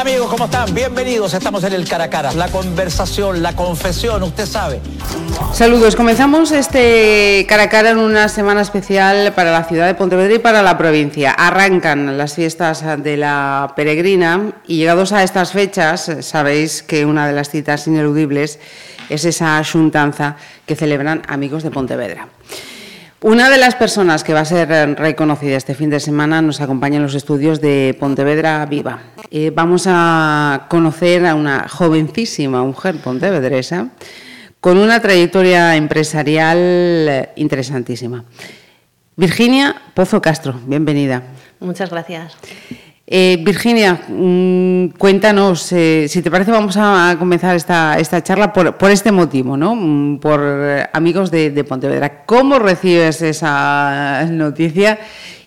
Amigos, ¿cómo están? Bienvenidos. Estamos en el cara a cara. La conversación, la confesión, usted sabe. Saludos. Comenzamos este cara a en una semana especial para la ciudad de Pontevedra y para la provincia. Arrancan las fiestas de la peregrina y llegados a estas fechas, sabéis que una de las citas ineludibles es esa juntanza que celebran amigos de Pontevedra. Una de las personas que va a ser eh, reconocida este fin de semana nos acompaña en los estudios de Pontevedra Viva. Eh, vamos a conocer a una jovencísima mujer pontevedresa con una trayectoria empresarial eh, interesantísima. Virginia Pozo Castro, bienvenida. Muchas gracias. Eh, Virginia, mm, cuéntanos, eh, si te parece, vamos a, comenzar esta, esta charla por, este motivo, ¿no? Mm, por eh, amigos de, Pontevedra. ¿Cómo recibes esa noticia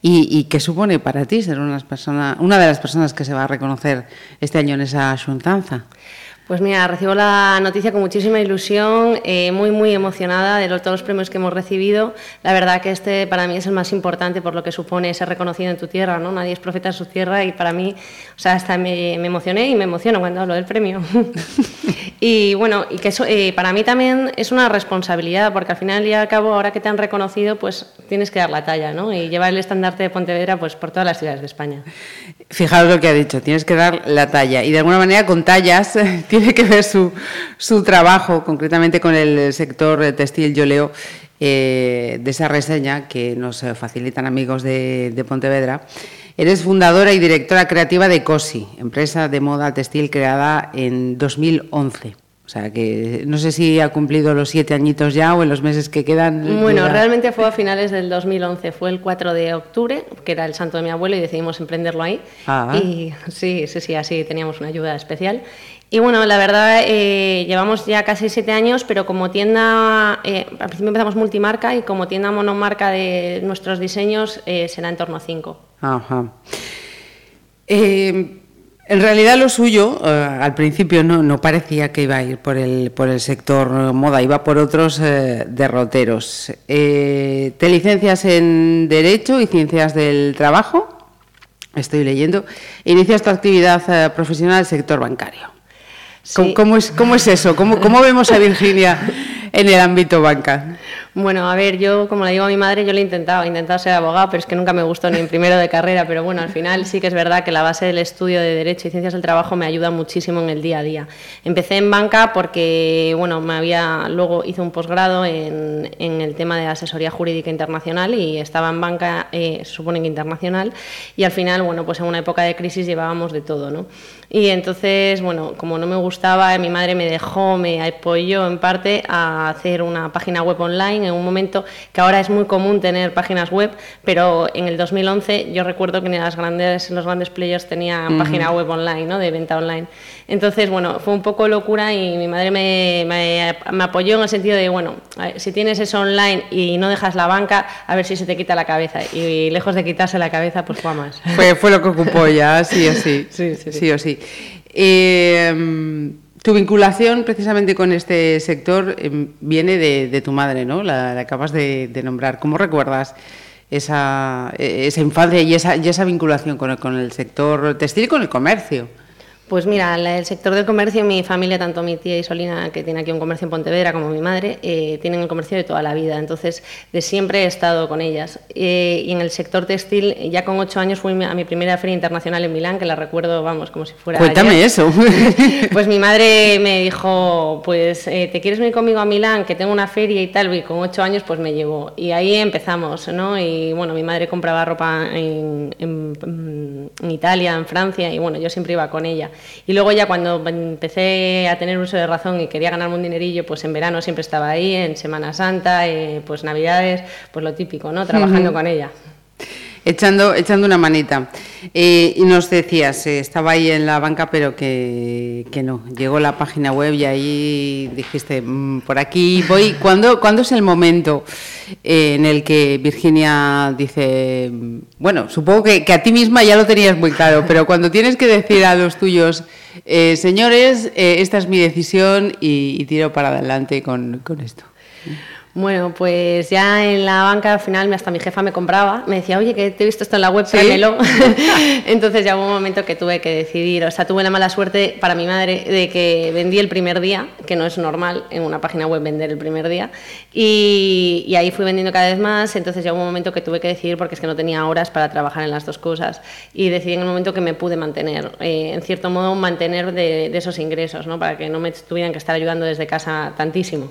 y, qué supone para ti ser una, persona, una de las personas que se va a reconocer este año en esa juntanza? Pues mira, recibo la noticia con muchísima ilusión, eh, muy, muy emocionada de todos los premios que hemos recibido. La verdad que este para mí es el más importante por lo que supone ser reconocido en tu tierra, ¿no? Nadie es profeta en su tierra y para mí, o sea, hasta me, me emocioné y me emociono cuando hablo del premio. y bueno, y que eso eh, para mí también es una responsabilidad, porque al final y al cabo, ahora que te han reconocido, pues tienes que dar la talla, ¿no? Y llevar el estandarte de Pontevedra pues por todas las ciudades de España. Fijaos lo que ha dicho, tienes que dar la talla y de alguna manera con tallas tiene que ver su, su trabajo, concretamente con el sector textil. Yo leo eh, de esa reseña que nos facilitan amigos de, de, Pontevedra. Eres fundadora y directora creativa de COSI, empresa de moda textil creada en 2011. O sea que no sé si ha cumplido los siete añitos ya o en los meses que quedan. Bueno, realmente fue a finales del 2011, fue el 4 de octubre, que era el santo de mi abuelo y decidimos emprenderlo ahí. Ah. Y sí, sí, sí, así teníamos una ayuda especial. Y bueno, la verdad, eh, llevamos ya casi siete años, pero como tienda, eh, al principio empezamos multimarca y como tienda monomarca de nuestros diseños eh, será en torno a cinco. Ajá. Eh, en realidad lo suyo, al principio no, parecía que iba a ir por el, por el sector moda, iba por otros derroteros. te licencias en Derecho y Ciencias del Trabajo, estoy leyendo, inicias tu actividad profesional en el sector bancario. Sí. ¿Cómo, es, ¿Cómo, es, eso? ¿Cómo, ¿Cómo, vemos a Virginia en el ámbito banca? Bueno, a ver, yo, como le digo a mi madre, yo le he intentado, he intentado ser abogada, pero es que nunca me gustó ni en primero de carrera, pero bueno, al final sí que es verdad que la base del estudio de Derecho y Ciencias del Trabajo me ayuda muchísimo en el día a día. Empecé en banca porque, bueno, me había, luego hice un posgrado en, en el tema de asesoría jurídica internacional y estaba en banca, eh, supone que internacional, y al final, bueno, pues en una época de crisis llevábamos de todo, ¿no? Y entonces, bueno, como no me gustaba, mi madre me dejó, me apoyó en parte a hacer una página web online en un momento que ahora es muy común tener páginas web, pero en el 2011 yo recuerdo que en, las grandes, los grandes players tenían uh -huh. página web online, ¿no? de venta online. Entonces, bueno, fue un poco locura y mi madre me, me, me apoyó en el sentido de, bueno, ver, si tienes eso online y no dejas la banca, a ver si se te quita la cabeza. Y lejos de quitarse la cabeza, pues fue más. Fue, fue lo que ocupó ya, sí o sí. Sí, sí, sí. sí o sí. Eh, tu vinculación precisamente con este sector eh, viene de, tu madre, ¿no? La, acabas de, nombrar. ¿Cómo recuerdas esa, infancia y esa, y esa vinculación con el, con el sector textil y con el comercio? Pues mira, el sector del comercio, mi familia, tanto mi tía Isolina, que tiene aquí un comercio en Pontevedra, como mi madre, eh, tienen el comercio de toda la vida. Entonces, de siempre he estado con ellas. Eh, y en el sector textil, ya con ocho años fui a mi primera feria internacional en Milán, que la recuerdo, vamos, como si fuera. Cuéntame ayer. eso. pues mi madre me dijo, pues, eh, ¿te quieres venir conmigo a Milán? Que tengo una feria y tal. Y con ocho años, pues me llevó. Y ahí empezamos, ¿no? Y bueno, mi madre compraba ropa en, en, en Italia, en Francia, y bueno, yo siempre iba con ella. Y luego ya cuando empecé a tener uso de razón y quería ganarme un dinerillo, pues en verano siempre estaba ahí, en Semana Santa, eh, pues Navidades, pues lo típico, ¿no? Trabajando uh -huh. con ella. Echando, echando una manita. Eh, y nos decías, eh, estaba ahí en la banca, pero que, que, no. Llegó la página web y ahí dijiste, mmm, por aquí voy. ¿Cuándo, ¿Cuándo, es el momento eh, en el que Virginia dice, bueno, supongo que, que, a ti misma ya lo tenías muy claro, pero cuando tienes que decir a los tuyos, señores, esta es mi decisión y, y tiro para adelante con, con esto? Bueno, pues ya en la banca al final hasta mi jefa me compraba, me decía, oye, que te he visto esto en la web, tráemelo. Entonces ya hubo un momento que tuve que decidir, o sea, tuve la mala suerte para mi madre de que vendí el primer día, que no es normal en una página web vender el primer día, y, y ahí fui vendiendo cada vez más, entonces ya hubo un momento que tuve que decidir porque es que no tenía horas para trabajar en las dos cosas, y decidí en el momento que me pude mantener, eh, en cierto modo mantener de, de, esos ingresos, ¿no? para que no me tuvieran que estar ayudando desde casa tantísimo.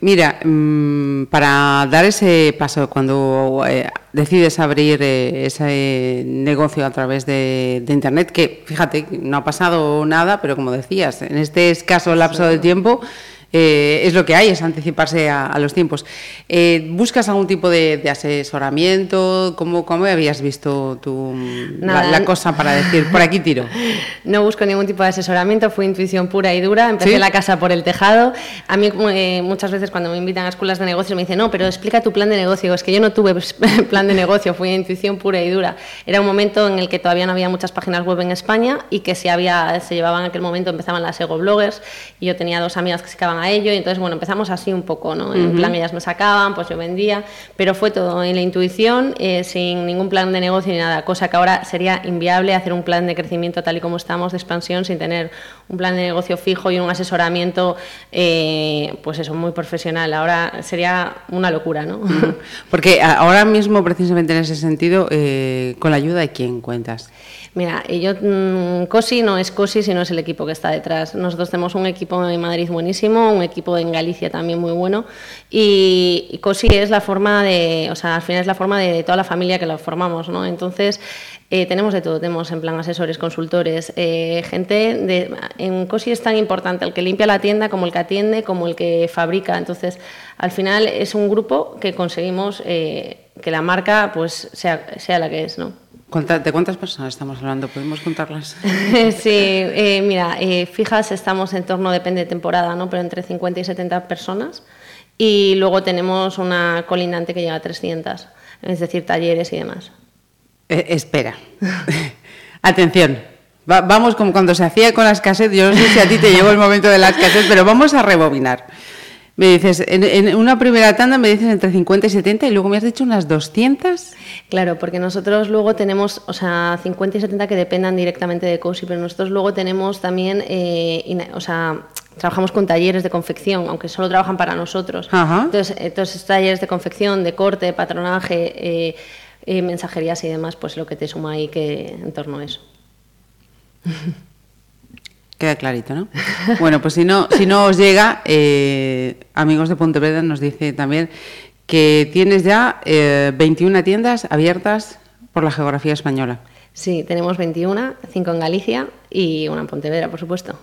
Mira, mm, para dar ese paso, cuando eh, decides abrir eh, ese negocio a través de, Internet, que fíjate, no ha pasado nada, pero como decías, en este escaso lapso de tiempo eh, es lo que hay, es anticiparse a, los tiempos. Eh, ¿Buscas algún tipo de, asesoramiento? ¿Cómo, ¿Cómo, habías visto tú la, cosa para decir, por aquí tiro? No busco ningún tipo de asesoramiento, fue intuición pura y dura. Empecé la casa por el tejado. A mí eh, muchas veces cuando me invitan a escuelas de negocios me dicen, no, pero explica tu plan de negocio. Es que yo no tuve plan de negocio, fue intuición pura y dura. Era un momento en el que todavía no había muchas páginas web en España y que si había, se llevaban en aquel momento, empezaban las ego bloggers y yo tenía dos amigas que se acaban a ello y entonces, bueno, empezamos así un poco, ¿no? En plan, ellas me sacaban, pues yo vendía, pero fue todo en la intuición, eh, sin ningún plan de negocio ni nada, cosa que ahora sería inviable hacer un plan de crecimiento tal y como estamos, de expansión, sin tener un plan de negocio fijo y un asesoramiento, eh, pues eso, muy profesional. Ahora sería una locura, ¿no? Porque ahora mismo, precisamente en ese sentido, eh, ¿con la ayuda de quién cuentas? Mira, yo, mm, COSI no es COSI, sino es el equipo que está detrás. Nosotros tenemos un equipo en Madrid buenísimo, un equipo en Galicia también muy bueno, y, COSI es la forma de, o sea, al final es la forma de, toda la familia que lo formamos, ¿no? Entonces, eh, tenemos de todo, tenemos en plan asesores, consultores, eh, gente de, en COSI es tan importante el que limpia la tienda como el que atiende, como el que fabrica. Entonces, al final es un grupo que conseguimos eh, que la marca pues sea, sea la que es, ¿no? ¿De cuántas personas estamos hablando? ¿Podemos contarlas? sí, eh, mira, eh, fijas estamos en torno, depende de temporada, ¿no? pero entre 50 y 70 personas. Y luego tenemos una colindante que llega a 300, es decir, talleres y demás. Eh, espera. Atención. vamos como cuando se hacía con las cassettes. Yo no sé si a ti te llegó el momento de las cassettes, pero vamos a rebobinar. Me dices, en, una primera tanda me dices entre 50 y 70 y luego me has dicho unas 200. Claro, porque nosotros luego tenemos, o sea, 50 y 70 que dependan directamente de COSI, pero nosotros luego tenemos también, eh, o sea, trabajamos con talleres de confección, aunque solo trabajan para nosotros. Entonces, estos talleres de confección, de corte, patronaje, eh, mensajerías y demás, pues lo que te suma ahí que en torno a eso. Queda clarito, ¿no? Bueno, pues si no, si no os llega, eh, amigos de Pontevedra nos dice también que tienes ya 21 eh, tiendas abiertas por la geografía española. Sí, tenemos 21, 5 en Galicia y una en Pontevedra, por supuesto.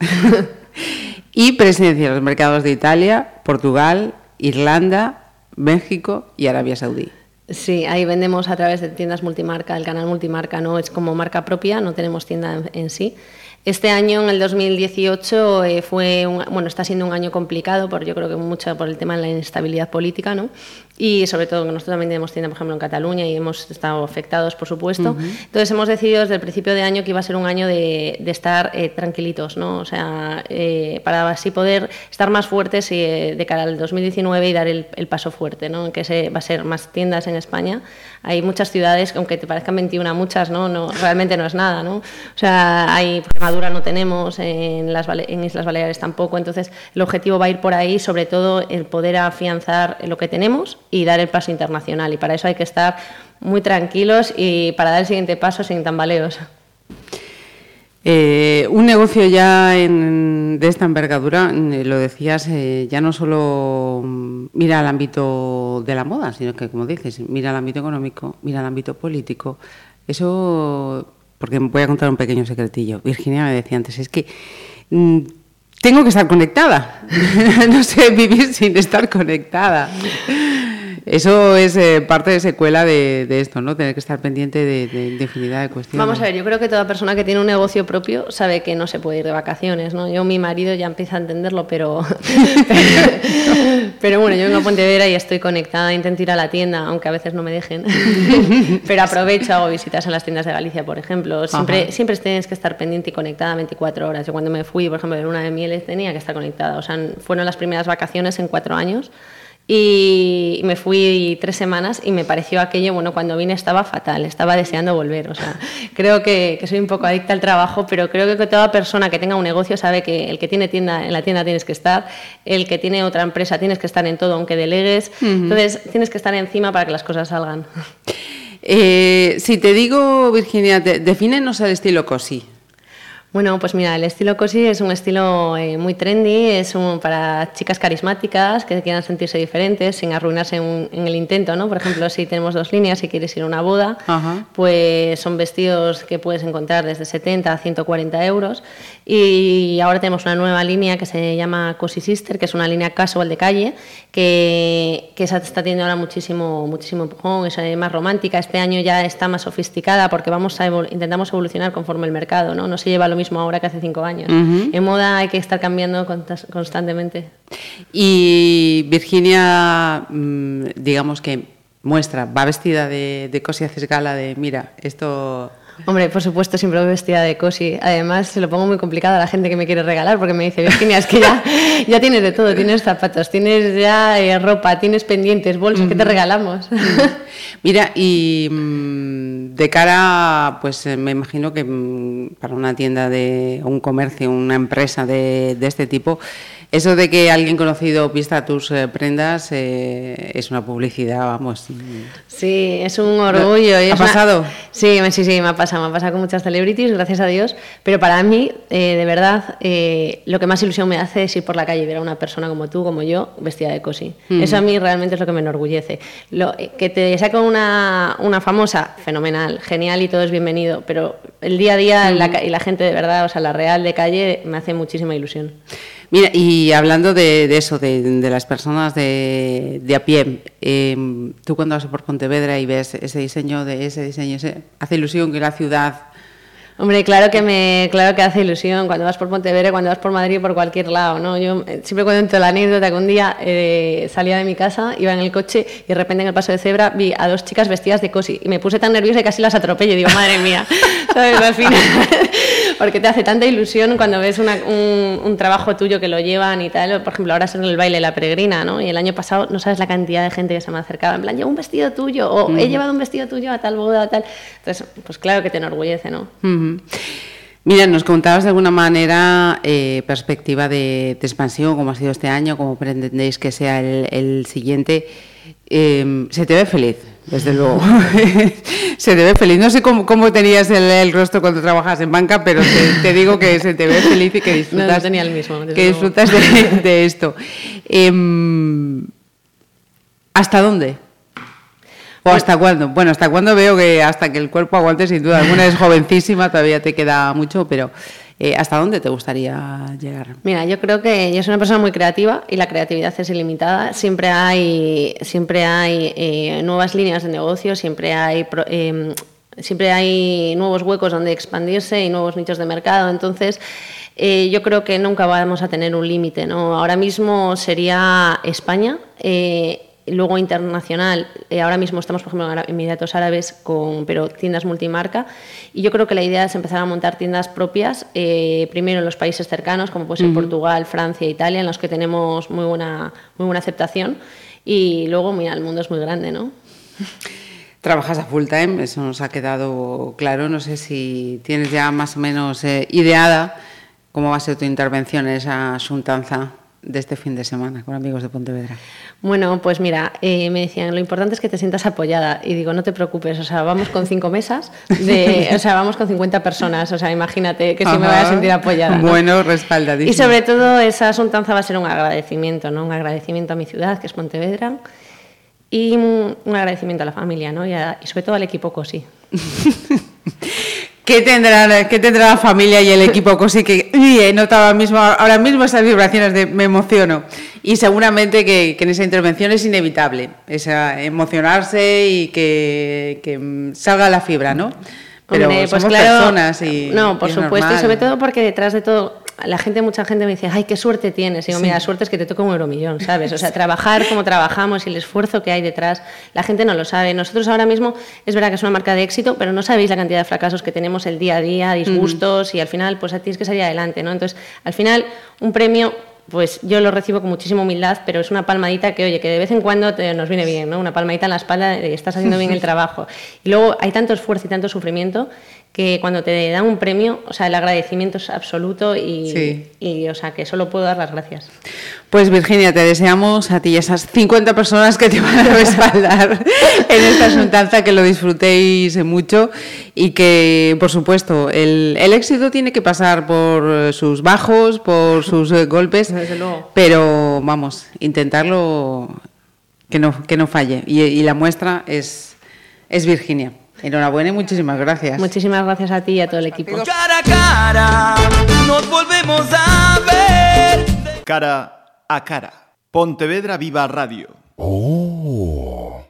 y presencia en los mercados de Italia, Portugal, Irlanda, México y Arabia Saudí. Sí, ahí vendemos a través de tiendas multimarca. El canal multimarca no es como marca propia, no tenemos tienda en sí. Este año, en el 2018, eh, fue bueno, está siendo un año complicado, por, yo creo que mucho por el tema de la inestabilidad política, ¿no? y sobre todo que nosotros también tenemos tienda, por ejemplo, en Cataluña y hemos estado afectados, por supuesto. Entonces hemos decidido desde el principio de año que iba a ser un año de, estar eh, tranquilitos, ¿no? O sea, eh, para así poder estar más fuertes eh, de cara al 2019 y dar el, paso fuerte, ¿no? Que se, va a ser más tiendas en España. Hay muchas ciudades, aunque te parezcan 21 muchas, ¿no? no realmente no es nada, ¿no? O sea, hay Extremadura no tenemos, en, las, en Islas Baleares tampoco. Entonces, el objetivo va a ir por ahí, sobre todo el poder afianzar lo que tenemos y dar el paso internacional. Y para eso hay que estar muy tranquilos y para dar el siguiente paso sin tambaleos. Eh, un negocio ya de esta envergadura, eh, lo decías, eh, ya no solo mira al ámbito de la moda, sino que, como dices, mira al ámbito económico, mira al ámbito político. Eso, porque voy a contar un pequeño secretillo. Virginia me decía antes, es que mm, tengo que estar conectada. no sé vivir sin estar conectada. Eso es eh, parte de secuela de, esto, ¿no? Tener que estar pendiente de, infinidad de cuestiones. Vamos a ver, yo creo que toda persona que tiene un negocio propio sabe que no se puede ir de vacaciones, ¿no? Yo, mi marido ya empieza a entenderlo, pero... pero bueno, yo vengo a Pontevedra y estoy conectada, intento ir a la tienda, aunque a veces no me dejen. pero aprovecho, hago visitas en las tiendas de Galicia, por ejemplo. Siempre, siempre tienes que estar pendiente y conectada 24 horas. Yo cuando me fui, por ejemplo, de luna de miel tenía que estar conectada. O sea, fueron las primeras vacaciones en cuatro años y me fui tres semanas y me pareció aquello, bueno, cuando vine estaba fatal, estaba deseando volver. O sea, creo que, soy un poco adicta al trabajo, pero creo que toda persona que tenga un negocio sabe que el que tiene tienda, en la tienda tienes que estar, el que tiene otra empresa tienes que estar en todo, aunque delegues. Entonces, tienes que estar encima para que las cosas salgan. Eh, si te digo, Virginia, defínenos el estilo COSI. Bueno, pues mira, el estilo cosi es un estilo eh, muy trendy, es un, para chicas carismáticas que quieran sentirse diferentes sin arruinarse en, el intento, ¿no? Por ejemplo, si tenemos dos líneas, si quieres ir a una boda, pues son vestidos que puedes encontrar desde 70 a 140 euros y ahora tenemos una nueva línea que se llama Cosi Sister, que es una línea casual de calle que, que está teniendo ahora muchísimo, muchísimo empujón, es más romántica, este año ya está más sofisticada porque vamos a intentamos evolucionar conforme el mercado, ¿no? No se lleva lo mismo ahora que hace cinco años. En moda hay que estar cambiando constantemente. Y Virginia, mm, digamos que muestra, va vestida de, de haces gala de, mira, esto Hombre, por supuesto, siempre voy vestida de cosi. Además, se lo pongo muy complicado a la gente que me quiere regalar porque me dice, Virginia, es que ya, ya tienes de todo. Tienes zapatos, tienes ya eh, ropa, tienes pendientes, bolsas, ¿qué te regalamos? Mira, y mm, de cara, pues eh, me imagino que mm, para una tienda de un comercio, una empresa de, de este tipo, eso de que alguien conocido vista tus eh, prendas eh, es una publicidad, vamos. Sí, es un orgullo. ¿Ha pasado? Sí, sí, sí, me ha pasado. Me ha pasado con muchas celebrities, gracias a Dios. Pero para mí, eh, de verdad, lo que más ilusión me hace es ir por la calle y ver a una persona como tú, como yo, vestida de cosi. Mm. Eso a mí realmente es lo que me enorgullece. Lo, que te saca una, una famosa, fenomenal, genial y todo es bienvenido. Pero el día a día mm. y la gente de verdad, o sea, la real de calle, me hace muchísima ilusión. Mira, y hablando de, eso, de, las personas de, a pie, em, tú cuando vas por Pontevedra y ves ese diseño, de ese diseño, hace ilusión que la ciudad Hombre, claro que me, claro que hace ilusión cuando vas por Pontevedra, cuando vas por Madrid, por cualquier lado, ¿no? Yo eh, siempre cuento la anécdota que un día eh, salía de mi casa, iba en el coche y de repente en el paso de cebra vi a dos chicas vestidas de cosi y me puse tan nerviosa que casi las atropello y digo, madre mía, ¿sabes? Al final, porque te hace tanta ilusión cuando ves un, trabajo tuyo que lo llevan y tal. Por ejemplo, ahora es en el baile La Peregrina, ¿no? Y el año pasado no sabes la cantidad de gente que se me acercaba, en plan, llevo un vestido tuyo o he llevado un vestido tuyo a tal boda, tal. Entonces, pues claro que te enorgullece, ¿no? Mira, nos contabas de alguna manera eh, perspectiva de, expansión, como ha sido este año, como pretendéis que sea el, siguiente. Em, se te ve feliz, desde luego. se te ve feliz. No sé cómo, tenías el, rostro cuando trabajas en banca, pero te, digo que se te ve feliz y que disfrutas, tenía el mismo, que disfrutas de, esto. Em, ¿Hasta dónde? ¿O hasta cuándo? Bueno, hasta cuándo veo que hasta que el cuerpo aguante, sin duda alguna, es jovencísima, todavía te queda mucho, pero eh, ¿hasta dónde te gustaría llegar? Mira, yo creo que yo soy una persona muy creativa y la creatividad es ilimitada. Siempre hay, siempre hay eh, nuevas líneas de negocio, siempre hay... Em, siempre hay nuevos huecos donde expandirse y nuevos nichos de mercado. Entonces, eh, yo creo que nunca vamos a tener un límite. ¿no? Ahora mismo sería España. Luego internacional, eh, ahora mismo estamos, por ejemplo, en Emiratos Árabes, con, pero tiendas multimarca. Y yo creo que la idea es empezar a montar tiendas propias, eh, primero en los países cercanos, como puede ser Portugal, Francia, Italia, en los que tenemos muy buena, muy buena aceptación. Y luego, mira, el mundo es muy grande, ¿no? Trabajas a full time, eso nos ha quedado claro. No sé si tienes ya más o menos eh, ideada cómo va a ser tu intervención en esa juntanza de este fin de semana con amigos de Pontevedra? Bueno, pues mira, eh, me decían, lo importante es que te sientas apoyada. Y digo, no te preocupes, o sea, vamos con cinco mesas, de, o sea, vamos con 50 personas, o sea, imagínate que si me voy a sentir apoyada. Bueno, respaldadísimo. Y sobre todo, esa asuntanza va a ser un agradecimiento, ¿no? Un agradecimiento a mi ciudad, que es Pontevedra, y un agradecimiento a la familia, ¿no? Y, y sobre todo al equipo COSI. ¿Qué tendrá, ¿Qué tendrá la familia y el equipo Cosi que he notado ahora mismo, ahora mismo esas vibraciones de me emociono? Y seguramente que, en esa intervención es inevitable, esa emocionarse y que, que salga la fibra, ¿no? Pero pues somos personas y. No, por supuesto, y sobre todo porque detrás de todo la gente, mucha gente me dice, ay, qué suerte tienes. Y digo, mira, suerte es que te toca un euromillón, ¿sabes? O sea, trabajar como trabajamos y el esfuerzo que hay detrás, la gente no lo sabe. Nosotros ahora mismo, es verdad que es una marca de éxito, pero no sabéis la cantidad de fracasos que tenemos el día a día, disgustos, y al final, pues tienes que salir adelante, ¿no? Entonces, al final, un premio pues yo lo recibo con muchísima humildad, pero es una palmadita que, oye, que de vez en cuando nos viene bien, ¿no? Una palmadita en la espalda y estás haciendo bien el trabajo. Y luego hay tanto esfuerzo y tanto sufrimiento que cuando te dan un premio, o sea, el agradecimiento es absoluto y, y, o sea, que solo puedo dar las gracias. Pues Virginia, te deseamos a ti y a esas 50 personas que te van a respaldar en esta asuntanza que lo disfrutéis mucho y que, por supuesto, el, el éxito tiene que pasar por sus bajos, por sus eh, golpes, pero vamos, intentarlo que no, que no falle. Y, y la muestra es, es Virginia. Enhorabuena y muchísimas gracias. Muchísimas gracias a ti y a todo el equipo. Cara a cara, nos volvemos a ver. Cara a cara. Pontevedra Viva Radio. Oh.